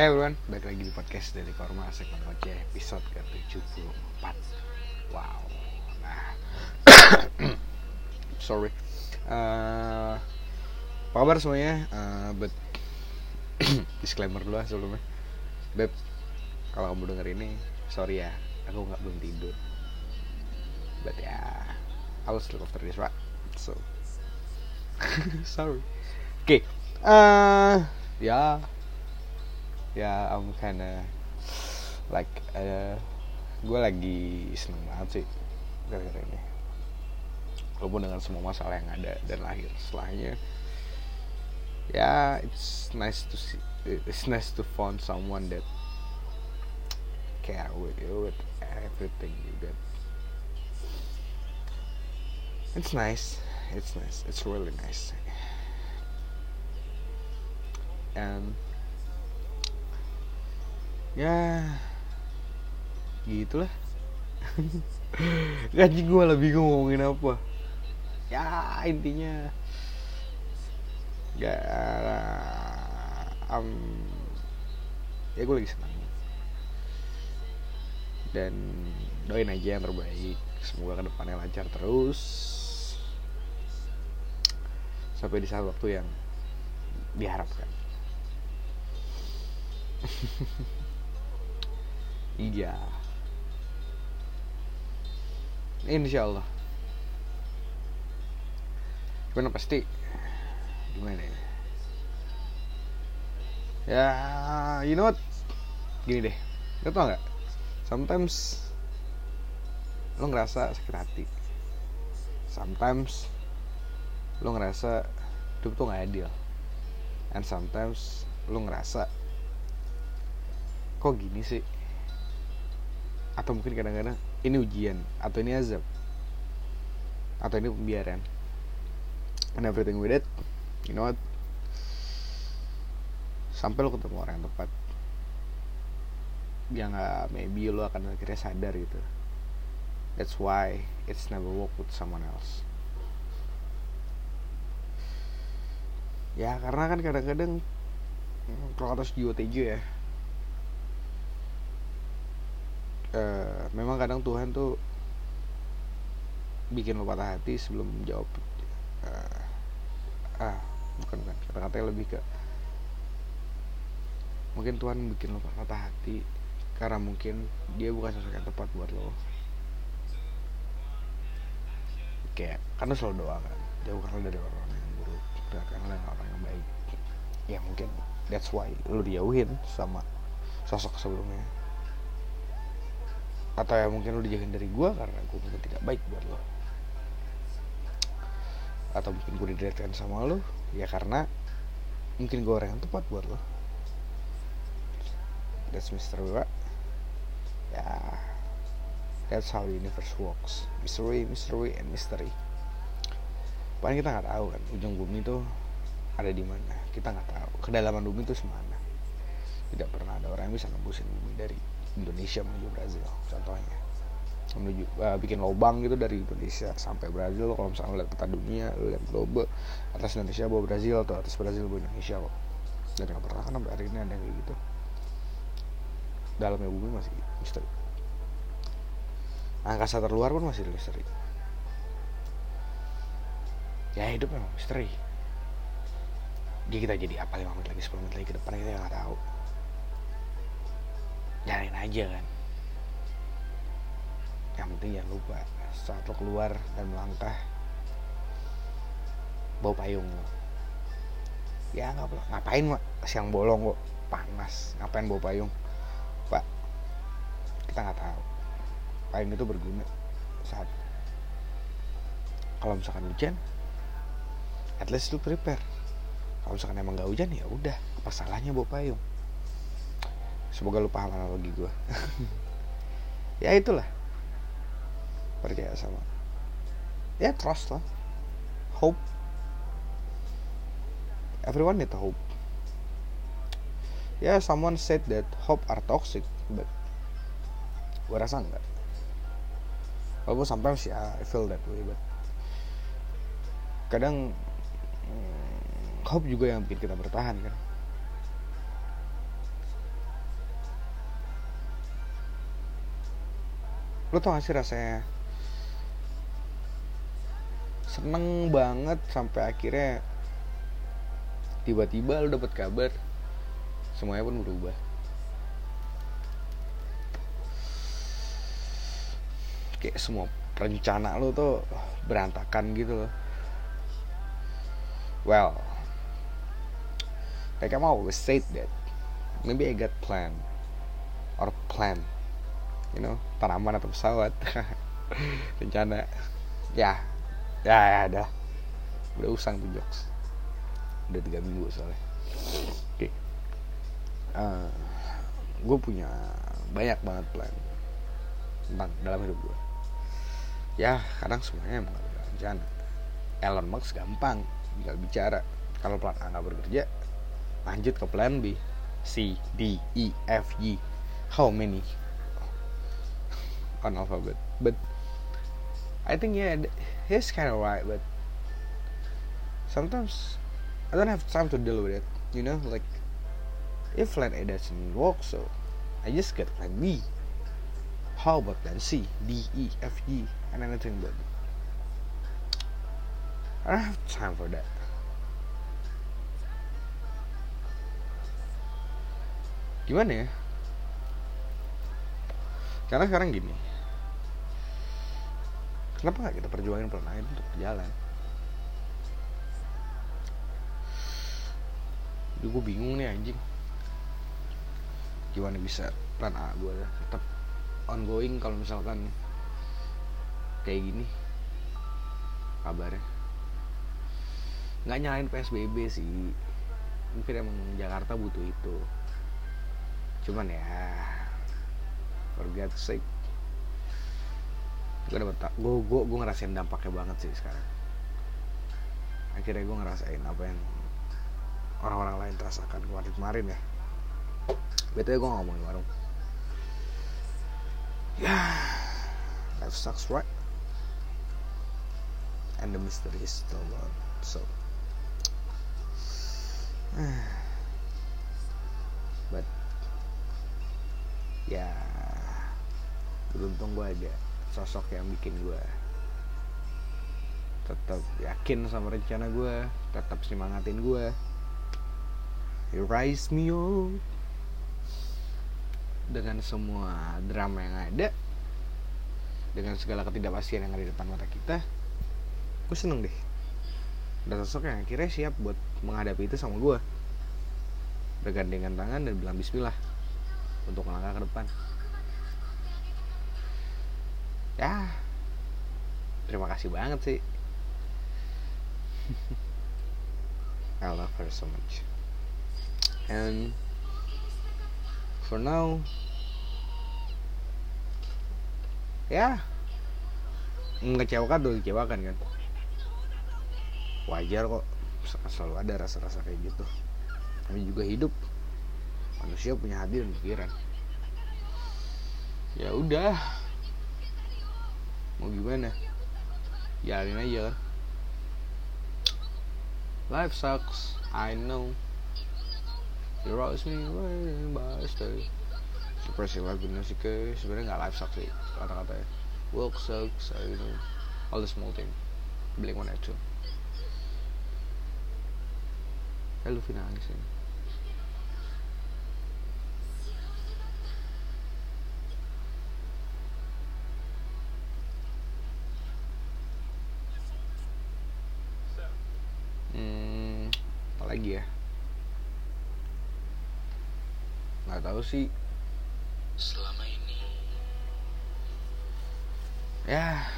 Hey everyone, balik lagi di podcast dari Korma segmen Ngoceh episode ke-74. Wow. Nah. Sorry. Uh, Apa kabar semuanya? Uh, but Disclaimer dulu lah sebelumnya. Beb Kalau kamu denger ini Sorry ya. Aku gak belum tidur. But ya yeah, I will sleep after this right? So. Sorry. Oke okay. uh, Ya ya I'm kinda like uh, gue lagi seneng banget sih gara-gara ini. Walaupun dengan semua masalah yang ada dan lahir setelahnya ya it's nice to see it's nice to find someone that care with you with everything you get. It's nice it's nice it's really nice. And ya gitulah. Gaji gue lebih ngomongin apa. Ya intinya ya um, ya gue lagi senang. Dan doain aja yang terbaik. Semoga ke depannya lancar terus. Sampai di saat waktu yang diharapkan Iya. Insya Allah. Gimana pasti? Gimana ya? Ya, you know what? Gini deh, lo tau gak? Sometimes lo ngerasa sakit hati. Sometimes lo ngerasa hidup tuh gak adil. And sometimes lo ngerasa kok gini sih atau mungkin kadang-kadang ini ujian atau ini azab. Atau ini pembiaran. And everything with it you know what? Sampai lo ketemu orang yang tepat. Ya nggak maybe lo akan akhirnya sadar gitu. That's why it's never work with someone else. Ya karena kan kadang-kadang kalau atas jiwa ya uh, memang kadang Tuhan tuh bikin lo patah hati sebelum menjawab uh, ah bukan kan kata-katanya lebih ke mungkin Tuhan bikin lo patah hati karena mungkin dia bukan sosok yang tepat buat lo. Kayak karena selalu doa kan? Jauhkanlah dari orang yang buruk dekatkanlah dengan orang yang baik. Ya mungkin that's why lo dijauhin sama sosok sebelumnya atau ya mungkin lo dijauhin dari gue karena gue mungkin tidak baik buat lo atau mungkin gue dideretkan sama lo ya karena mungkin gue orang yang tepat buat lo that's Mr. Gue ya that's how the universe works. mystery mystery and mystery paling kita nggak tahu kan ujung bumi itu ada di mana. Kita nggak tahu. Kedalaman bumi itu semana. Tidak pernah ada orang yang bisa nembusin bumi dari Indonesia menuju Brazil contohnya. Menuju uh, bikin lubang gitu dari Indonesia sampai Brazil. Kalau misalnya lihat peta dunia lihat globe atas Indonesia bawa Brazil atau atas Brazil bawa Indonesia kok. Dan nggak pernah kan sampai hari ini ada yang kayak gitu. Dalamnya bumi masih misteri. Angkasa terluar pun masih misteri. Ya hidup memang misteri. Jadi kita jadi apa lima menit lagi 10 menit lagi ke depan kita nggak tahu jalanin aja kan. Yang penting jangan lupa saat lo keluar dan melangkah bawa payung lo. Ya nggak ngapain mak? Siang bolong kok panas ngapain bawa payung? Pak kita nggak tahu. Payung itu berguna saat kalau misalkan hujan at least lu prepare. Kalau misalkan emang nggak hujan ya udah apa salahnya bawa payung semoga lu paham analogi gue ya itulah. Percaya sama. Ya trust lah. Hope. Everyone need hope. Ya yeah, someone said that hope are toxic but gue rasa enggak. Walaupun sometimes ya I feel that way but kadang hmm, hope juga yang bikin kita bertahan kan lo tau gak sih rasanya? Seneng banget sampai akhirnya tiba-tiba lo dapet kabar semuanya pun berubah. Kayak semua rencana lo tuh berantakan gitu loh. Well like I'm always said that maybe I got plan or plan you know tanaman atau pesawat. Rencana. Ya. Ya ya ada. Udah usang tuh jokes. Udah tiga minggu soalnya. Oke. Okay. uh, gue punya banyak banget plan tentang dalam hidup gue ya kadang semuanya emang gak ada rencana. Elon Musk gampang tinggal bicara. Kalau plan A nggak bekerja lanjut ke plan B. C D E F G. How many on alphabet but I think yeah he's kind of right but sometimes I don't have time to deal with it you know? Like if plan A doesn't work so I just get plan B how about plan C D E F G and anything but I don't have time for that. Gimana ya? Karena sekarang gini kenapa nggak kita perjuangin itu untuk berjalan? Jadi gue bingung nih anjing. Gimana bisa plan A gue tetap ongoing kalau misalkan kayak gini? Kabarnya. Nggak nyalain PSBB sih. Mungkin emang Jakarta butuh itu. Cuman ya for God's sake gue dapet gue gue gue ngerasain dampaknya banget sih sekarang. Akhirnya gue ngerasain apa yang orang-orang lain terasakan kemarin kemarin ya. Betul gue ngomongin warung. Ya life sucks right? And the mystery is still on so. But ya beruntung gue ada sosok yang bikin gue tetap yakin sama rencana gue tetap semangatin gue you rise me up. Dengan semua drama yang ada dengan segala ketidakpastian yang ada di depan mata kita gue seneng deh. Ada sosok yang akhirnya siap buat menghadapi itu sama gue bergandengan tangan dan bilang bismillah untuk melangkah ke depan ya terima kasih banget sih. I love her so much. And for now ya mengecewakan tuh kecewakan kan. Wajar kok selalu ada rasa-rasa kayak gitu. Kami juga hidup manusia punya hati dan pikiran. Ya udah mau gimana jalanin aja kan life sucks I know. You rose me by stay suppressing life bener sih ke sebenarnya nggak life sucks sih kata-katanya work sucks I know. All the small thing blink one two. Luffy nangis Tahu sih. selama ini Ya,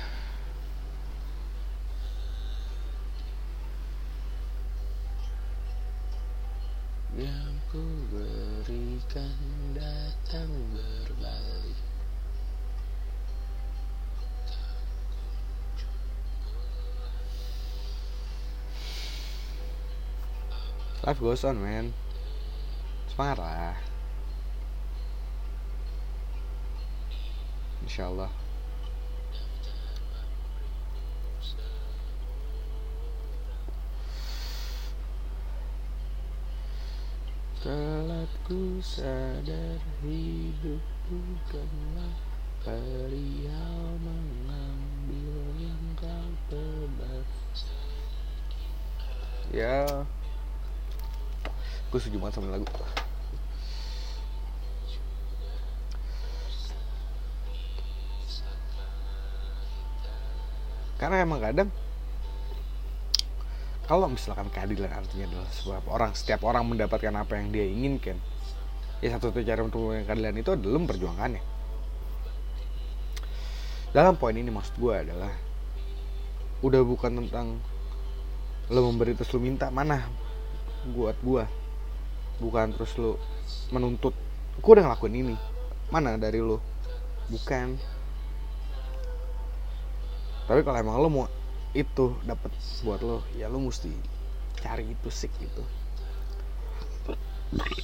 yang ku berikan datang berbalik life goes on, man. Semangat lah. Insya Allah. Telat ku sadar hidup bukanlah Beliau mengambil yang kau tebak ya. Gue setuju banget sama lagu karena emang kadang kalau misalkan keadilan artinya adalah sebuah orang setiap orang mendapatkan apa yang dia inginkan ya satu-satunya cara untuk mendapatkan keadilan itu adalah memperjuangkannya. Dalam poin ini maksud gue adalah udah bukan tentang lo memberi terus lo minta mana buat gue bukan terus lo menuntut gue udah ngelakuin ini. Mana dari lo? Bukan tapi kalau emang lo mau itu dapat buat lo ya lo mesti cari itu sih gitu.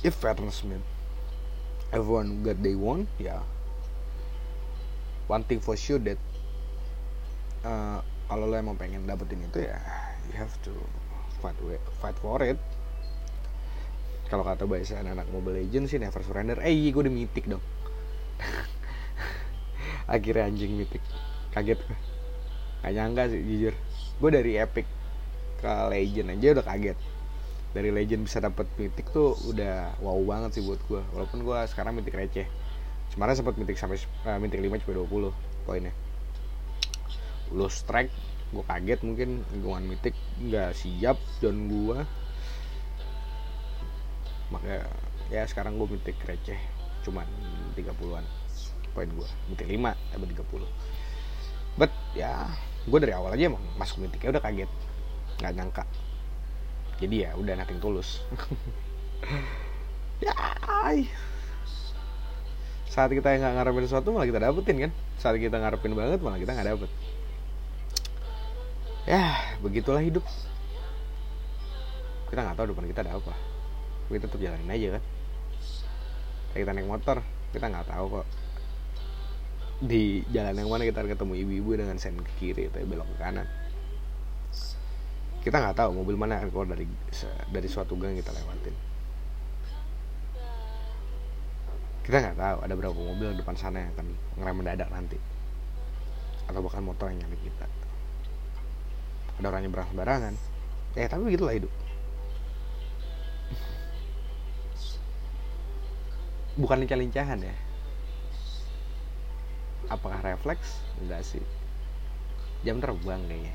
If fairness man. Everyone got they want ya. One thing for sure that uh, kalau lo emang pengen dapetin itu ya you have to fight fight for it. Kalau kata bahasa anak Mobile Legends sih never surrender. Eh iya gue udah mitik dong. Akhirnya anjing mitik. Kaget gue gak nyangka sih jujur. Gue dari epic ke legend aja udah kaget. Dari legend bisa dapet mitik tuh udah wow banget sih buat gue walaupun gue sekarang mitik receh. Kemarin sempat mitik sampai uh, mitik 5 cuma 20 poinnya. Lu strike gue kaget mungkin. Lingkungan mitik nggak siap John gue makanya ya sekarang gue mitik receh. Cuman 30-an poin gue mitik 5 dapat 30 but ya gue dari awal aja emang masuk mitiknya udah kaget. Nggak nyangka. Jadi ya udah nating tulus. Ya saat kita nggak ngarepin sesuatu malah kita dapetin kan? Saat kita ngarepin banget malah kita nggak dapet. Ya begitulah hidup. Kita nggak tahu depan kita ada apa. Kita tetap jalanin aja kan? Kita naik motor kita nggak tahu kok di jalan yang mana kita ketemu ibu-ibu dengan sen ke kiri atau belok ke kanan. Kita nggak tahu mobil mana yang keluar dari dari suatu gang kita lewatin. Kita nggak tahu ada berapa mobil depan sana yang akan ngerem mendadak nanti. Atau bahkan motor yang nyalip kita. Ada orang nyebrang sembarangan. Ya tapi begitulah hidup. Bukan lincah-lincahan ya apakah refleks? Enggak sih. Jam terbang kayaknya.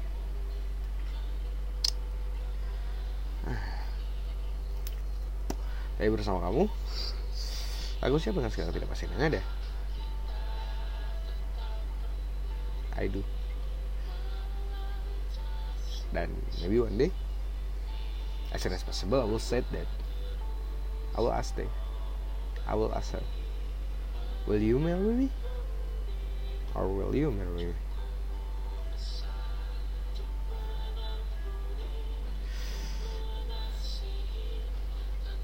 Saya bersama kamu aku siapa dengan segala tidak pasti. Yang ada. I do. Dan maybe one day as soon as possible I will say that. I will ask them. I will ask her. Will you marry me or will you marry me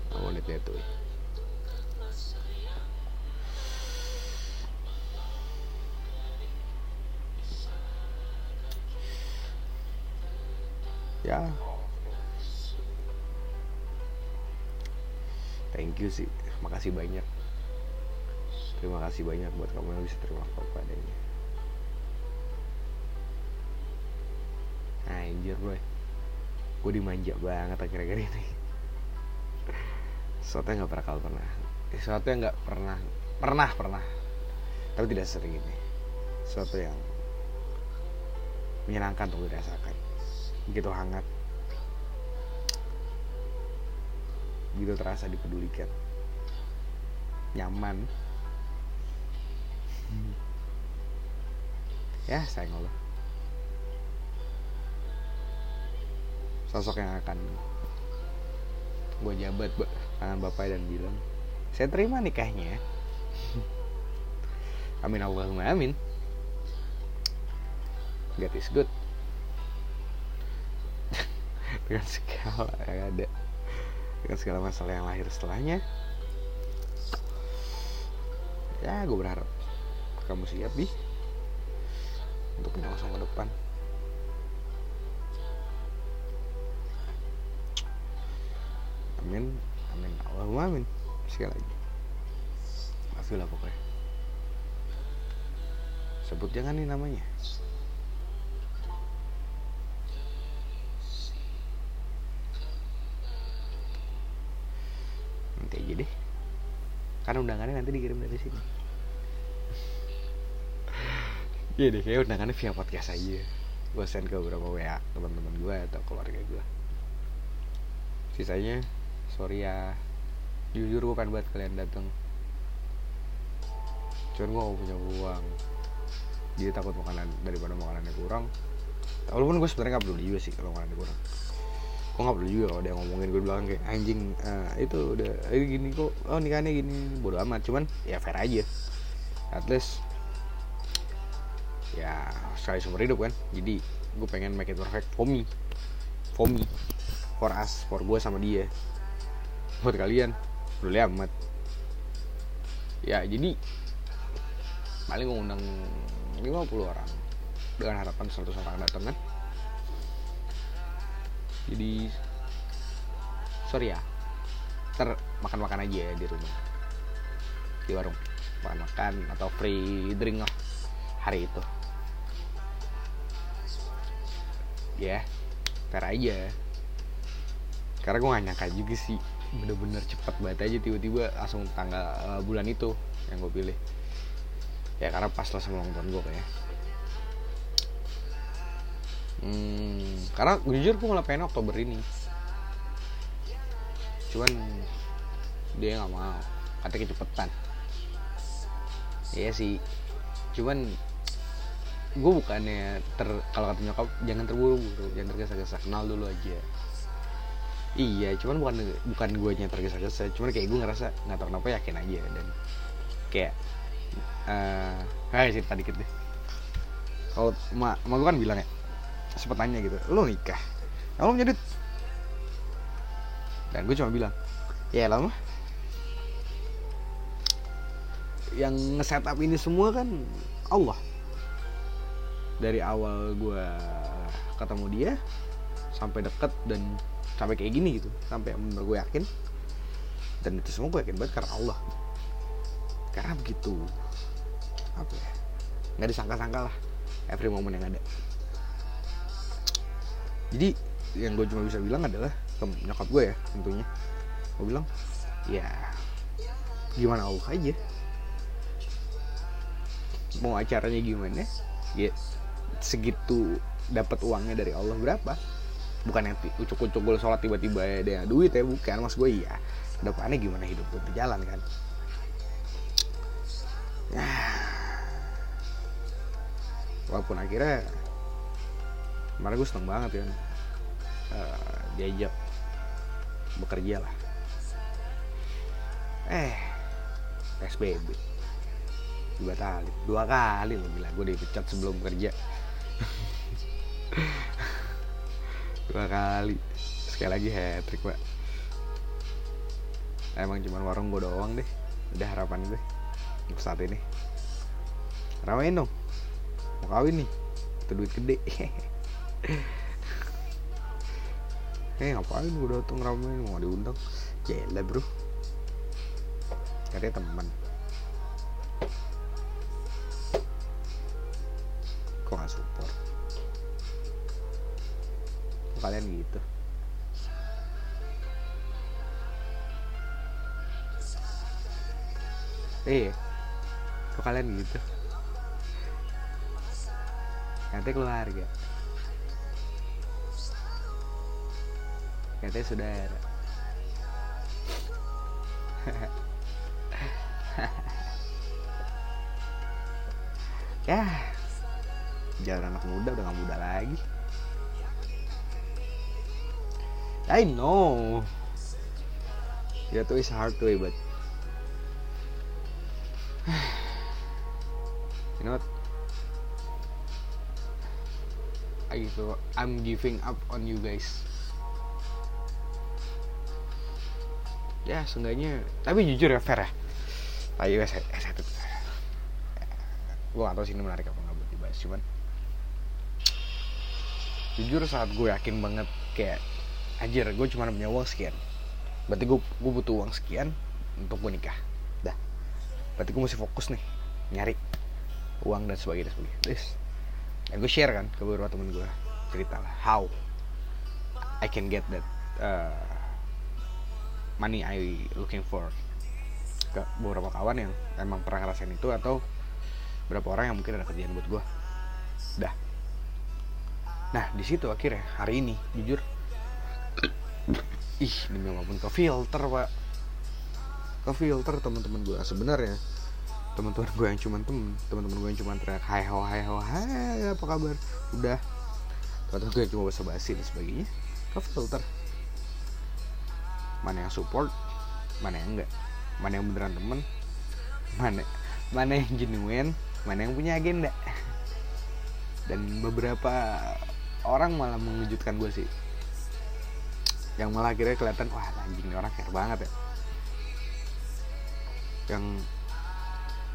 I want it that way. Ya thank you sih. Makasih banyak terima kasih banyak buat kamu yang bisa terima apa padanya anjir boy gue dimanja banget akhir-akhir ini. Sesuatu yang gak pernah kalau pernah sesuatu yang gak pernah pernah pernah. Tapi tidak sering ini. Sesuatu yang menyenangkan untuk dirasakan. Begitu hangat. Begitu terasa dipedulikan. Nyaman ya sayang Allah. Sosok yang akan gue jabat tangan bapak dan bilang saya terima nikahnya amin Allahumma amin. God is good. Dengan segala yang ada dengan segala masalah yang lahir setelahnya ya gue berharap kamu siap bi? Untuk langsung ke depan. Amin amin. Allahumma amin. Sekali lagi. Maafin lah pokoknya. Sebut jangan nih namanya. Nanti aja deh. Karena undangannya nanti dikirim dari sini iya deh kayak undangannya via podcast aja. Gue send ke beberapa WA teman-teman gue atau keluarga gue sisanya sorry ya. Jujur gue pengen banget kalian datang cuman gue gak punya uang. Jadi takut makanan daripada makanannya kurang. Walaupun gue sebenarnya gak peduli juga sih kalau makanannya kurang. Gue gak peduli juga kalau dia ngomongin gue bilang kayak anjing eh, itu udah eh, gini kok. Oh nikahnya gini bodo amat. Cuman ya fair aja. At least ya sekali seumur hidup kan? Jadi gue pengen make it perfect for me. For me. For us for gue sama dia. Buat kalian peduli amat. Ya jadi paling gue undang 50 orang dengan harapan 100 orang datang kan? Jadi sorry ya ter makan makan aja ya di rumah. Di warung. Makan makan atau free drink lah hari itu ya fair aja. Karena gue gak nyangka juga sih bener-bener cepet banget aja tiba-tiba langsung tanggal uh, bulan itu yang gue pilih. Ya karena pas lah sama ulang tahun gue kayak hmm, karena jujur gue malah pengen Oktober ini. Cuman dia nggak mau. Katanya kecepetan. Iya sih. Cuman gue bukannya ter kalau kata nyokap jangan terburu-buru jangan tergesa-gesa. Kenal dulu aja. Iya cuman bukan bukan gue yang tergesa-gesa. Cuman kayak gue ngerasa nggak tahu kenapa yakin aja. Dan kayak eh kayak cerita dikit deh. Kalau mak mak gue kan bilang ya sempet tanya gitu lo nikah? Lo menjadi dan gue cuma bilang ya lama yang nge-setup ini semua kan Allah dari awal gue ketemu dia sampai deket dan sampai kayak gini gitu sampai bener gue yakin. Dan itu semua gue yakin banget karena Allah. Karena begitu apa ya nggak disangka-sangka lah every moment yang ada. Jadi yang gue cuma bisa bilang adalah ke nyokap gue ya tentunya. Gue bilang ya gimana Allah aja? Mau acaranya gimana? Ya segitu dapat uangnya dari Allah berapa? Bukan yang ucuk-ucuk gue sholat tiba-tiba ada duit ya bukan. Mas gue iya. Depannya gimana hidup gue berjalan kan? Ya walaupun akhirnya kemarin gue seneng banget kan uh, diajak bekerja lah. Eh PSBB dibatalin dua kali loh gila gue dipecat sebelum kerja dua kali. Sekali lagi hat trick pak. Emang cuman warung gue doang deh. Udah harapan gue untuk saat ini. Rawain dong. Mau kawin nih. Itu duit gede. Eh ngapain gue dateng ramein mau diundang. Jele bro. Katanya teman kalian gitu. Katanya keluarga katanya saudara. Ya jalan anak muda udah gak muda lagi. I know. Tuh is hard way but you know what gitu I'm giving up on you guys. Ya seenggaknya tapi jujur ya fair ya. Ayo saya excited gue gak tau sih ini menarik apa nggak buat dibahas cuman jujur saat gue yakin banget kayak anjir gue cuma punya uang sekian. Berarti gue gue butuh uang sekian untuk gue nikah. Dah. Berarti gue mesti fokus nih nyari uang dan sebagainya sebagainya. Terus, dan gue share kan ke beberapa temen gue cerita lah how I can get that uh, money I looking for. Ke beberapa kawan yang emang pernah ngerasain itu atau beberapa orang yang mungkin ada kerjaan buat gue dah. Nah di situ akhirnya hari ini jujur ih demi apa pun ke filter pak. Ke filter teman-teman gue sebenarnya teman-teman gue yang cuman temen teman-teman gue yang cuman teriak hai ho hai ho hai apa kabar? Udah. Teman-teman gue yang cuma basa basi dan sebagainya. Ke filter. Mana yang support mana yang enggak. Mana yang beneran temen mana mana yang genuine mana yang punya agenda. Dan beberapa orang malah mengejutkan gue sih. Yang malah akhirnya kelihatan wah anjing orang care banget ya. Yang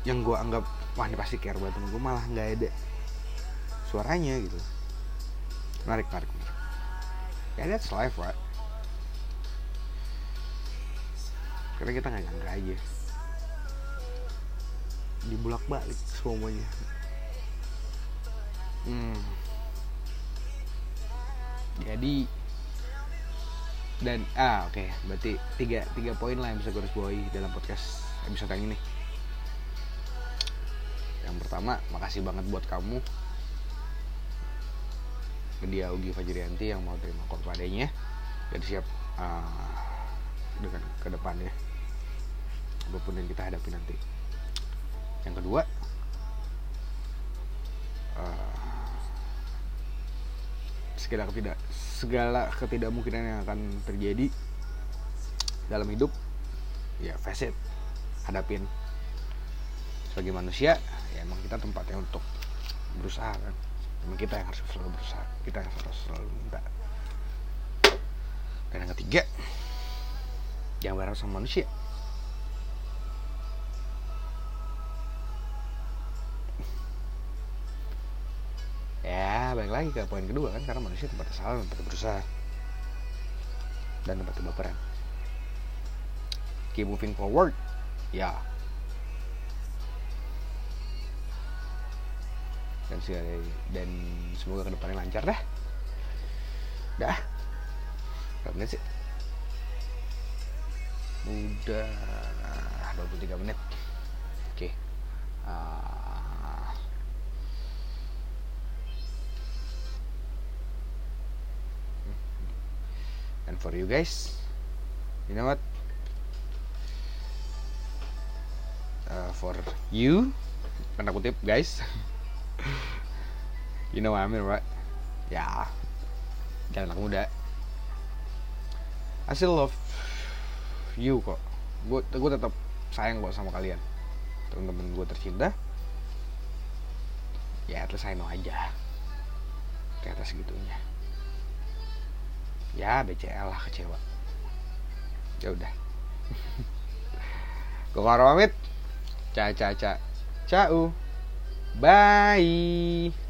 yang gue anggap wah ini pasti care banget gue malah nggak ada suaranya gitu. Menarik menarik ya that's life right karena kita nggak nyangka aja. Dibulak balik semuanya. Hmm. jadi dan ah oke. Berarti tiga tiga poin lah yang bisa gue harus bawahi dalam podcast episode yang ini yang pertama makasih banget buat kamu. Dia Ugi Fajrianti yang mau terima korbannya dan siap uh, dengan ke depannya apa pun yang kita hadapi nanti. Yang kedua uh, segala ketidak segala ketidakmungkinan yang akan terjadi dalam hidup ya face it hadapin sebagai manusia ya emang kita tempatnya untuk berusaha kan. Emang kita yang harus selalu berusaha kita yang harus selalu minta. Dan yang ketiga jangan berharap sama manusia. Ya balik lagi ke poin kedua kan karena manusia tempatnya salah tempatnya berusaha dan tempatnya baperan keep moving forward ya dan segala dan semoga ke depannya lancar dah. Dah. Berapa menit sih? Udah 23 menit. Oke. Ah. and for you guys you know what? Uh, for you tanda kutip guys you know what I mean right? Ya jangan anak muda. I still love you kok. Gue gue tetap sayang kok sama kalian. Teman-teman gue tercinta. Ya terus saya know aja. Ternyata segitunya. Ya BCL lah kecewa. Ya udah. Gue pamit. Ca ca ca. Cau bye